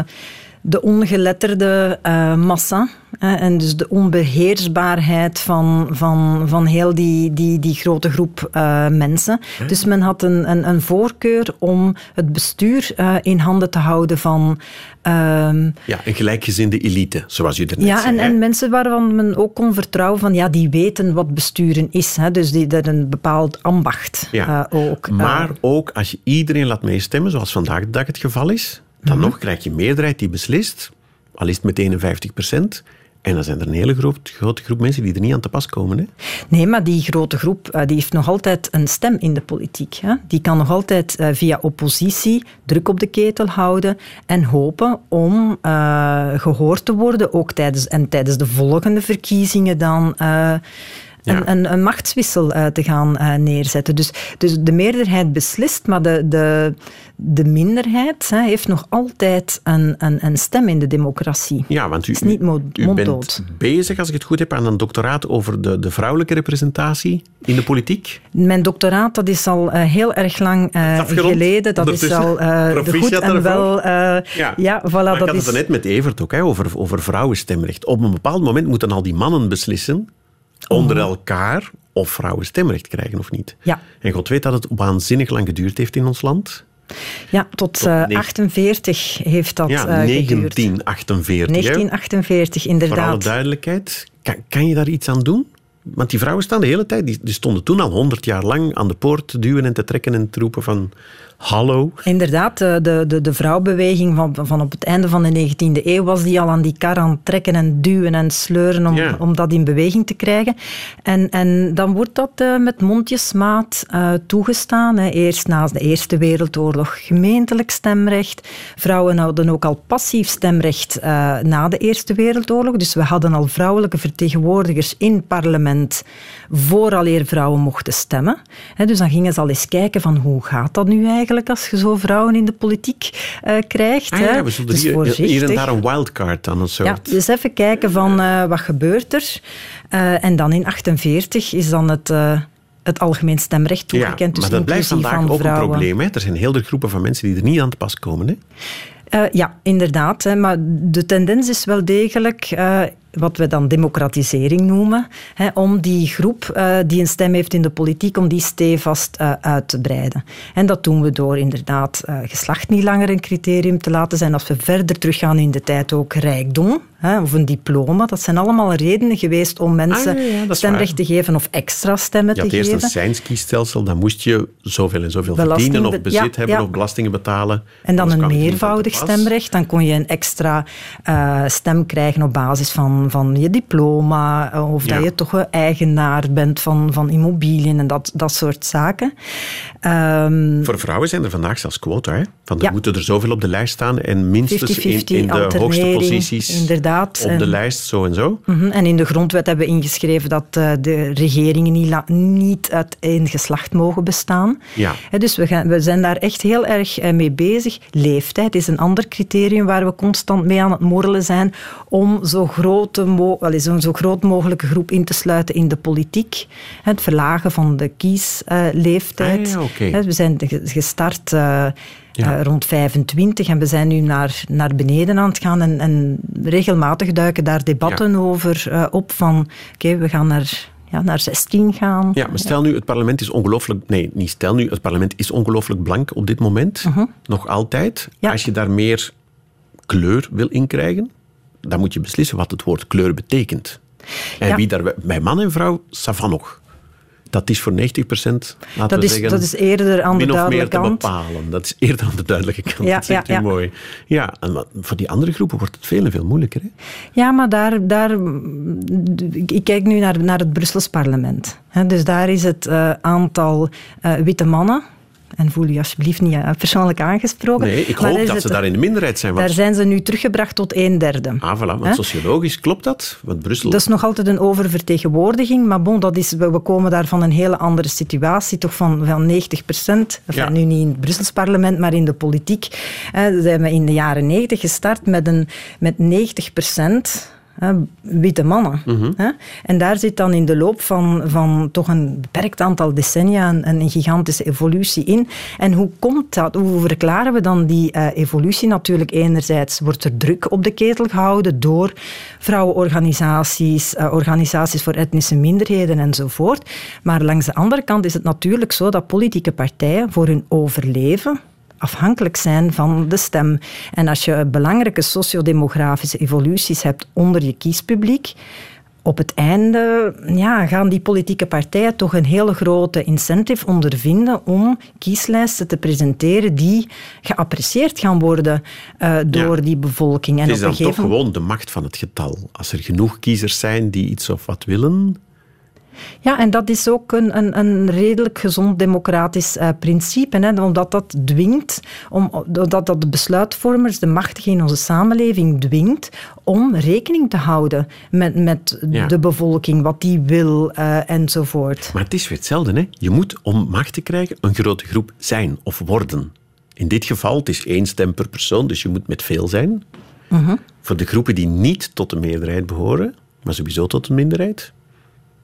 de ongeletterde uh, massa. Hè? En dus de onbeheersbaarheid van, van, van heel die, die, die grote groep uh, mensen. Dus men had een, een, een, voorkeur om het bestuur in handen te houden van Um, ja, een gelijkgezinde elite, zoals u er net ja, zei. Ja, en, en, mensen waarvan men ook kon vertrouwen van, ja, die weten wat besturen is. Hè, dus die hebben een bepaald ambacht ja. ook. Maar ook als je iedereen laat meestemmen, zoals vandaag de dag het geval is, dan -hmm. nog krijg je een meerderheid die beslist, al is het met 51 procent, en dan zijn er een hele groot, grote groep mensen die er niet aan te pas komen. Hè? Nee, maar die grote groep die heeft nog altijd een stem in de politiek. Hè? Die kan nog altijd via oppositie druk op de ketel houden en hopen om uh, gehoord te worden, ook tijdens, en tijdens de volgende verkiezingen dan. Uh, een, een, een, machtswissel uh, te gaan uh, neerzetten. Dus, dus de meerderheid beslist, maar de, de, de minderheid hè, heeft nog altijd een, een, een, stem in de democratie. Ja, want u, is niet u bent bezig, als ik het goed heb, aan een doctoraat over de, de vrouwelijke representatie in de politiek. Mijn doctoraat dat is al uh, heel erg lang geleden. Dat is al de goed en wel... ja, ja voilà, dat ik had is... het net met Evert ook, hè, over, over vrouwenstemrecht. Op een bepaald moment moeten al die mannen beslissen onder elkaar of vrouwen stemrecht krijgen of niet. Ja. En God weet dat het waanzinnig lang geduurd heeft in ons land. Ja, tot, tot uh, 48 heeft dat ja, uh, 1948. 1948, inderdaad. Voor alle duidelijkheid, kan, kan je daar iets aan doen? Want die vrouwen staan de hele tijd, die, die stonden toen al honderd jaar lang aan de poort te duwen en te trekken en te roepen van hallo. Inderdaad, de, de, de vrouwbeweging van, van op het einde van de 19e eeuw was die al aan die kar aan het trekken en duwen en sleuren om, Ja. om dat in beweging te krijgen. En, en dan wordt dat eh, met mondjesmaat eh, toegestaan. Eerst na de Eerste Wereldoorlog gemeentelijk stemrecht. Vrouwen hadden ook al passief stemrecht eh, na de Eerste Wereldoorlog. Dus we hadden al vrouwelijke vertegenwoordigers in het parlement vooraleer vrouwen mochten stemmen. Dus dan gingen ze al eens kijken van hoe gaat dat nu eigenlijk als je zo vrouwen in de politiek eh, krijgt. Ah, hè. ja, we zullen Dus hier, hier en daar een wildcard aan een soort. Ja, dus even kijken van eh, wat gebeurt er. Eh, en dan in 48 is dan het, het algemeen stemrecht toegekend. dus maar dat blijft vandaag van ook een probleem. Hè? Er zijn heel veel groepen van mensen die er niet aan te pas komen. Hè? Ja, inderdaad. Hè, maar de tendens is wel degelijk wat we dan democratisering noemen, hè, om die groep eh, die een stem heeft in de politiek, om die stevast eh, uit te breiden. En dat doen we door inderdaad eh, geslacht niet langer een criterium te laten zijn. Als we verder teruggaan in de tijd ook rijkdom hè, of een diploma. Dat zijn allemaal redenen geweest om mensen Ah, ja, stemrecht te geven of extra stemmen Je had te eerst geven. een Seinskiestelsel, dan moest je zoveel en zoveel Belasting verdienen of be- bezit ja, hebben ja. of belastingen betalen. En dan Anders een meervoudig te stemrecht. Dan kon je een extra eh, stem krijgen op basis van, van je diploma. eh, Of Ja. dat je toch een eigenaar bent van, van immobiliën en dat, dat soort zaken. Ehm, Voor vrouwen zijn er vandaag zelfs quota. Hè? Van er Ja. moeten er zoveel op de lijst staan en minstens in, 50-50 in de hoogste posities inderdaad. op de En- lijst, zo en zo. mhm. En in de grondwet hebben we ingeschreven dat eh, de regeringen niet, niet uit één geslacht mogen bestaan. Ja. Dus we, gaan, we zijn daar echt heel erg eh, mee bezig. Leeftijd is een ander criterium waar we constant mee aan het morrelen zijn om zo, grote wel, zo'n zo groot mogelijke groep in te sluiten in de politiek. Het verlagen van de kiesleeftijd. Ah, ja, We zijn ge- gestart eh, Ja. eh, rond 25 en we zijn nu naar, naar beneden aan het gaan en, en regelmatig duiken daar debatten over eh, op van oké, we gaan naar, ja, naar 16 gaan. Ja, maar stel nu, het parlement is ongelooflijk... Nee, niet stel nu, het parlement is ongelooflijk blank op dit moment. Nog altijd. Mhm. Als je daar meer kleur wil inkrijgen, dan moet je beslissen wat het woord kleur betekent. En Ja. wie daar... Bij man en vrouw, ça va nog. Dat is voor 90 procent, laten Dat we is, zeggen... dat is eerder aan de min of meer duidelijke te kant. bepalen. Dat is eerder aan de duidelijke kant. Ja, dat zegt ja, mooi. Ja, en voor die andere groepen wordt het veel en veel moeilijker. Hè? Ja, maar daar, daar, ik kijk nu naar, naar het Brussels parlement. Dus daar is het eh, aantal eh, witte mannen, en voel je alsjeblieft niet eh, persoonlijk aangesproken. Nee, ik hoop dat het- ze daar in de minderheid zijn. Want, Daar zijn ze nu teruggebracht tot een derde. ah, voilà, want sociologisch klopt dat. Want Brussel... Dat is nog altijd een oververtegenwoordiging, maar bon, dat is, we komen daar van een hele andere situatie, toch van, van 90 procent. Ja. Nu niet in het Brussels parlement, maar in de politiek. Hè, zijn we in de jaren 90 gestart met, een, met 90 procent hè, witte mannen. Mhm. hè. En daar zit dan in de loop van, van toch een beperkt aantal decennia een, een gigantische evolutie in. En hoe komt dat? Hoe verklaren we dan die eh, evolutie? Natuurlijk, enerzijds wordt er druk op de ketel gehouden door vrouwenorganisaties, eh, organisaties voor etnische minderheden enzovoort. Maar langs de andere kant is het natuurlijk zo dat politieke partijen voor hun overleven afhankelijk zijn van de stem. En als je belangrijke sociodemografische evoluties hebt onder je kiespubliek, op het einde ja, gaan die politieke partijen toch een hele grote incentive ondervinden om kieslijsten te presenteren die geapprecieerd gaan worden eh, door Ja. die bevolking. En Het is op dan toch gewoon de macht van het getal. Als er genoeg kiezers zijn die iets of wat willen, Ja, en dat is ook een, een, een redelijk gezond democratisch uh, principe, hè, omdat dat dwingt, om, dat, dat de besluitvormers, de machtigen in onze samenleving dwingt om rekening te houden met, met de bevolking, wat die wil uh, enzovoort. Maar het is weer hetzelfde. Hè? Je moet om macht te krijgen een grote groep zijn of worden. In dit geval, het is één stem per persoon, dus je moet met veel zijn. Uh Voor de groepen die niet tot de meerderheid behoren, maar sowieso tot de minderheid,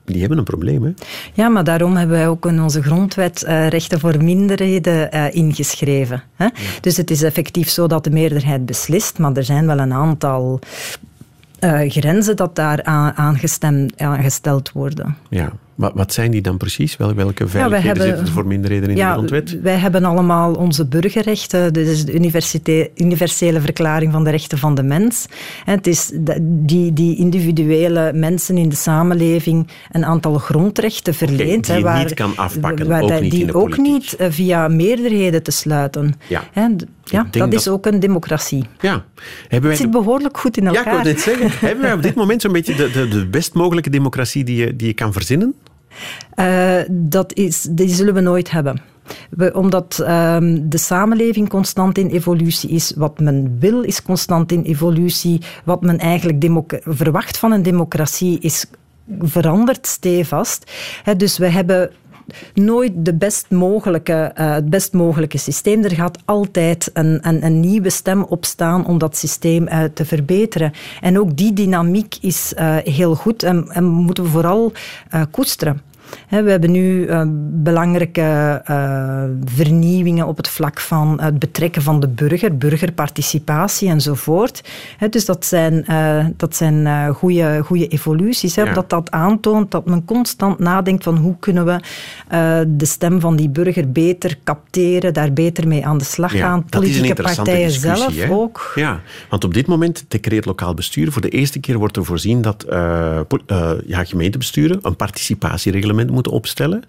die hebben een probleem. Hè? Ja, maar daarom hebben wij ook in onze grondwet uh, rechten voor minderheden uh, ingeschreven. Hè? Dus het is effectief zo dat de meerderheid beslist, maar er zijn wel een aantal uh, grenzen dat daar aan, aangesteld worden. Ja, wat, wat zijn die dan precies? Wel, welke veiligheden ja, hebben, zitten voor minderheden in ja, de grondwet? Wij hebben allemaal onze burgerrechten. Dit is de universele verklaring van de rechten van de mens. het is die, die individuele mensen in de samenleving een aantal grondrechten verleent. die je waar, niet kan afpakken, waar, ook niet Die in de ook niet eh, via meerderheden te sluiten. Ja. Ja, dat, is ook een democratie. Ja. Hebben wij het zit behoorlijk goed in elkaar. Ja, ik wil dit zeggen. hebben wij op dit moment zo'n beetje de, de, de best mogelijke democratie die je, die je kan verzinnen? Uh, dat is, die zullen we nooit hebben. We, omdat um, de samenleving constant in evolutie is. Wat men wil is constant in evolutie. Wat men eigenlijk verwacht van een democratie is veranderd stevast. He, dus we hebben nooit de best mogelijke, uh, het best mogelijke systeem. Er gaat altijd een, een, nieuwe stem opstaan om dat systeem uh, te verbeteren. En ook die dynamiek is uh, heel goed en, en moeten we vooral koesteren. We hebben nu uh, belangrijke uh, vernieuwingen op het vlak van het betrekken van de burger, burgerparticipatie enzovoort. Dus dat zijn, uh, dat zijn goede, goede evoluties. Ja. Dat dat aantoont dat men constant nadenkt van hoe kunnen we de stem van die burger beter capteren, daar beter mee aan de slag ja, gaan. Politieke partijen zelf hè? ook. Ja, want op dit moment decreet lokaal bestuur. Voor de eerste keer wordt er voorzien dat ja, gemeentebesturen een participatiereglement moeten opstellen.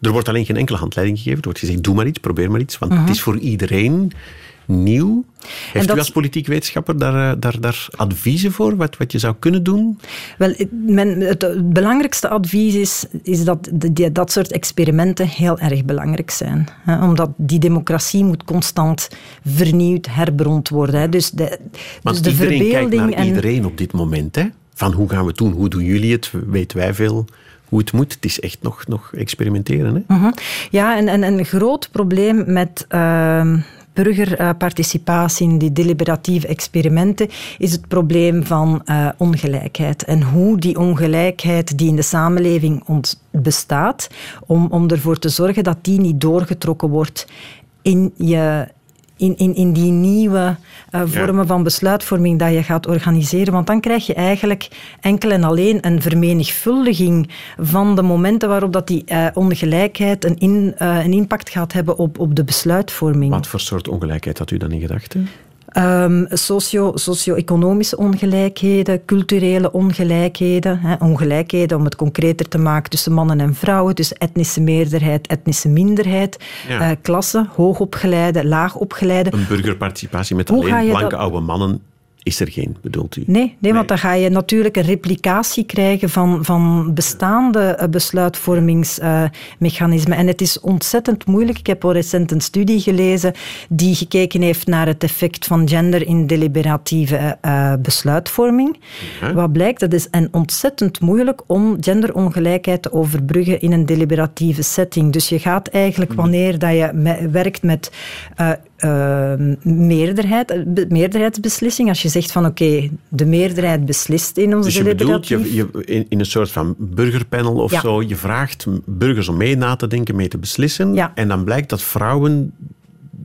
Er wordt alleen geen enkele handleiding gegeven. Er wordt gezegd, doe maar iets, probeer maar iets. Want het is voor iedereen nieuw. Heeft dat... u als politiek wetenschapper daar, eh, daar, daar adviezen voor, wat, wat je zou kunnen doen? Wel, men, het, belangrijkste advies is, is dat die, dat soort experimenten heel erg belangrijk zijn. Hè, omdat die democratie moet constant vernieuwd, herbrond worden. Hè. Dus de, Want dus de iedereen kijkt naar en... iedereen op dit moment. Hè? Van hoe gaan we het doen, hoe doen jullie het, weten wij veel hoe het moet. Het is echt nog, nog experimenteren. Hè? Mhm. Ja, en, en, een groot probleem met uh, burgerparticipatie in die deliberatieve experimenten is het probleem van uh, ongelijkheid. En hoe die ongelijkheid die in de samenleving bestaat, om, om ervoor te zorgen dat die niet doorgetrokken wordt in je in, in, in die nieuwe uh, vormen van besluitvorming dat je gaat organiseren. Want dan krijg je eigenlijk enkel en alleen een vermenigvuldiging van de momenten waarop dat die uh, ongelijkheid een, in, uh, een impact gaat hebben op, op de besluitvorming. Wat voor soort ongelijkheid had u dan in gedachten? Um, socio, socio-economische ongelijkheden, culturele ongelijkheden, hè, ongelijkheden om het concreter te maken tussen mannen en vrouwen, tussen etnische meerderheid, etnische minderheid, ja. uh, klassen, hoogopgeleide, laagopgeleide. Een burgerparticipatie met alleen blanke oude mannen is er geen, bedoelt u? Nee, nee, want dan ga je natuurlijk een replicatie krijgen van, van bestaande eh, besluitvormingsmechanismen. en het is ontzettend moeilijk. Ik heb al recent een studie gelezen die gekeken heeft naar het effect van gender in deliberatieve uh, besluitvorming. Wat blijkt, dat is en ontzettend moeilijk om genderongelijkheid te overbruggen in een deliberatieve setting. Dus je gaat eigenlijk, hmm. wanneer dat je werkt met uh, uh, meerderheid, meerderheidsbeslissing, als je zegt van oké, de meerderheid beslist in onze dus je bedoelt, je, je, in, in, een soort van burgerpanel of zo, je vraagt burgers om mee na te denken, mee te beslissen. Ja. En dan blijkt dat vrouwen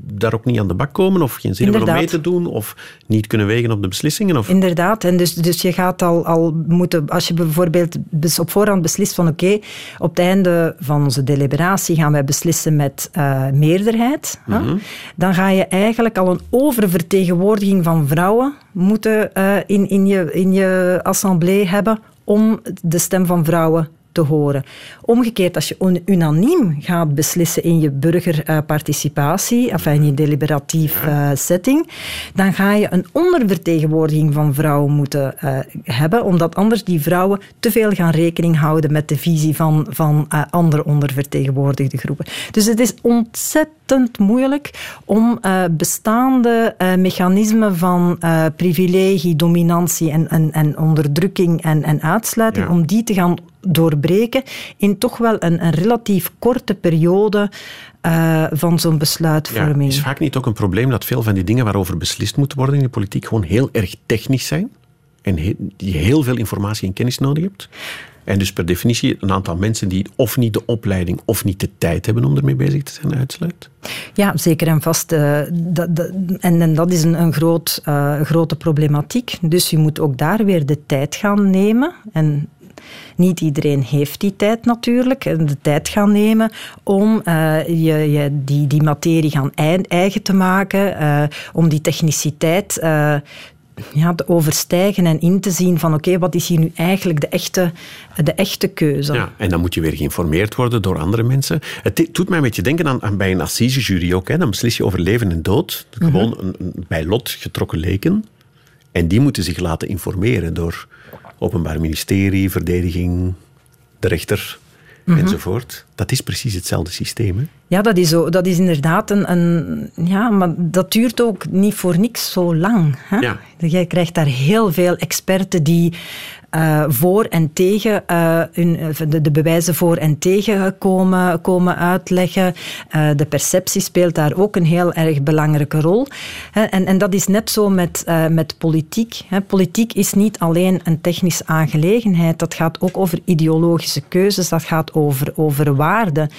daar ook niet aan de bak komen of geen zin hebben om mee te doen of niet kunnen wegen op de beslissingen? Of? Inderdaad, en dus, dus je gaat al, al moeten, als je bijvoorbeeld op voorhand beslist van oké, op het einde van onze deliberatie gaan wij beslissen met uh, meerderheid, mm dan ga je eigenlijk al een oververtegenwoordiging van vrouwen moeten uh, in, in, je, in je assemblée hebben om de stem van vrouwen te horen. Omgekeerd, als je unaniem gaat beslissen in je burgerparticipatie, of in je deliberatief uh, setting, dan ga je een ondervertegenwoordiging van vrouwen moeten uh, hebben, omdat anders die vrouwen te veel gaan rekening houden met de visie van, van uh, andere ondervertegenwoordigde groepen. Dus het is ontzettend moeilijk om bestaande mechanismen van privilegie, dominantie en, en, en onderdrukking en, en uitsluiting, om die te gaan doorbreken in toch wel een, een relatief korte periode uh, van zo'n besluitvorming. Ja, is vaak niet ook een probleem dat veel van die dingen waarover beslist moeten worden in de politiek gewoon heel erg technisch zijn? En he, je heel veel informatie en kennis nodig hebt? En dus per definitie een aantal mensen die of niet de opleiding of niet de tijd hebben om ermee bezig te zijn uitsluit? Ja, zeker en vast. Uh, dat, dat, en, en, dat is een, een groot, uh, grote problematiek. Dus je moet ook daar weer de tijd gaan nemen. En niet iedereen heeft die tijd natuurlijk, de tijd gaan nemen om uh, je, je, die, die materie gaan eigen te maken, uh, om die techniciteit uh, ja, te overstijgen en in te zien van oké, okay, wat is hier nu eigenlijk de echte, de echte keuze. Ja, en dan moet je weer geïnformeerd worden door andere mensen. Het doet mij een beetje denken aan, aan bij een assisejury ook. Hè. Dan beslis je over leven en dood. Gewoon een, een, bij lot getrokken leken. En die moeten zich laten informeren door Openbaar Ministerie, verdediging, de rechter mm-hmm. enzovoort. Dat is precies hetzelfde systeem. Hè? Ja, dat is, zo, dat is inderdaad een, een, Ja, maar dat duurt ook niet voor niks zo lang. Hè? Ja. Je krijgt daar heel veel experten die uh, voor en tegen, uh, hun, de, bewijzen voor en tegen komen, komen uitleggen. De perceptie speelt daar ook een heel erg belangrijke rol. En, en dat is net zo met, met politiek. Politiek is niet alleen een technische aangelegenheid, dat gaat ook over ideologische keuzes, dat gaat over, over waarden.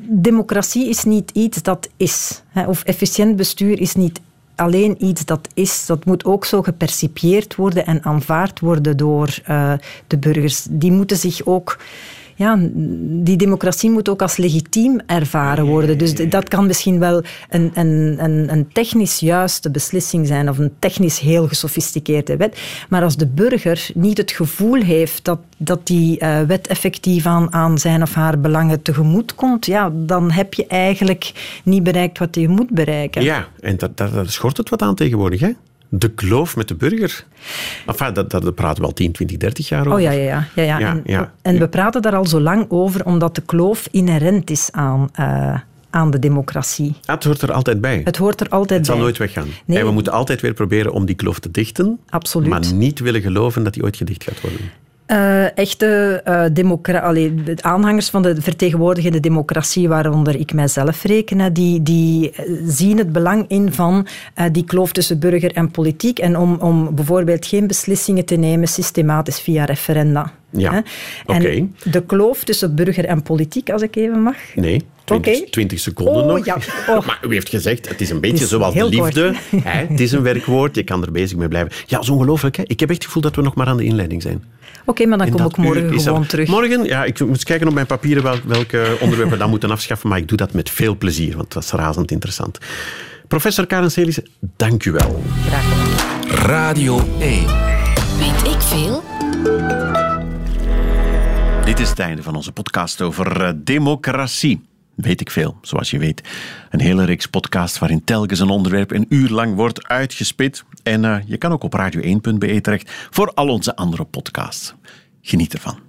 Democratie is niet iets dat is. Of efficiënt bestuur is niet alleen iets dat is, dat moet ook zo gepercipieerd worden en aanvaard worden door uh, de burgers. Die moeten zich ook ja, die democratie moet ook als legitiem ervaren worden. Dus dat kan misschien wel een, een, een, een technisch juiste beslissing zijn of een technisch heel gesofisticeerde wet. Maar als de burger niet het gevoel heeft dat, dat die uh, wet effectief aan, aan zijn of haar belangen tegemoet komt, ja, dan heb je eigenlijk niet bereikt wat je moet bereiken. Ja, en dat, dat, dat schort het wat aan tegenwoordig, hè? De kloof met de burger. Enfin, dat, dat, praten we al 10, 20, 30 jaar over. Oh ja, ja, ja. ja, ja. en, ja, en we praten daar al zo lang over, omdat de kloof inherent is aan, uh, aan de democratie. Ah, het hoort er altijd bij. Het hoort er altijd bij. Het zal bij. nooit weggaan. Nee. En we moeten altijd weer proberen om die kloof te dichten. Absoluut. Maar niet willen geloven dat die ooit gedicht gaat worden. Uh, echte uh, democra allee, aanhangers van de vertegenwoordigende democratie, waaronder ik mijzelf reken, die, die zien het belang in van uh, die kloof tussen burger en politiek en om, om bijvoorbeeld geen beslissingen te nemen systematisch via referenda. Ja, oké. Okay. De kloof tussen burger en politiek, als ik even mag. Nee. 20, okay. 20 seconden oh, nog. Ja. Oh. Maar u heeft gezegd, het is een beetje is zoals de liefde. Hè? Het is een werkwoord, je kan er bezig mee blijven. Ja, dat is ongelooflijk. Hè? Ik heb echt het gevoel dat we nog maar aan de inleiding zijn. Oké, okay, maar dan kom ik morgen gewoon dat... terug. Morgen? Ja, ik moet kijken op mijn papieren wel, welke onderwerpen we dan moeten afschaffen, maar ik doe dat met veel plezier, want dat is razend interessant. Professor Karen Celissen, dank u wel. Graag gedaan. Radio 1. Weet ik veel? Dit is het einde van onze podcast over uh, democratie. Weet ik veel, zoals je weet. Een hele reeks podcast waarin telkens een onderwerp een uur lang wordt uitgespit. En uh, je kan ook op radio1.be terecht voor al onze andere podcasts. Geniet ervan.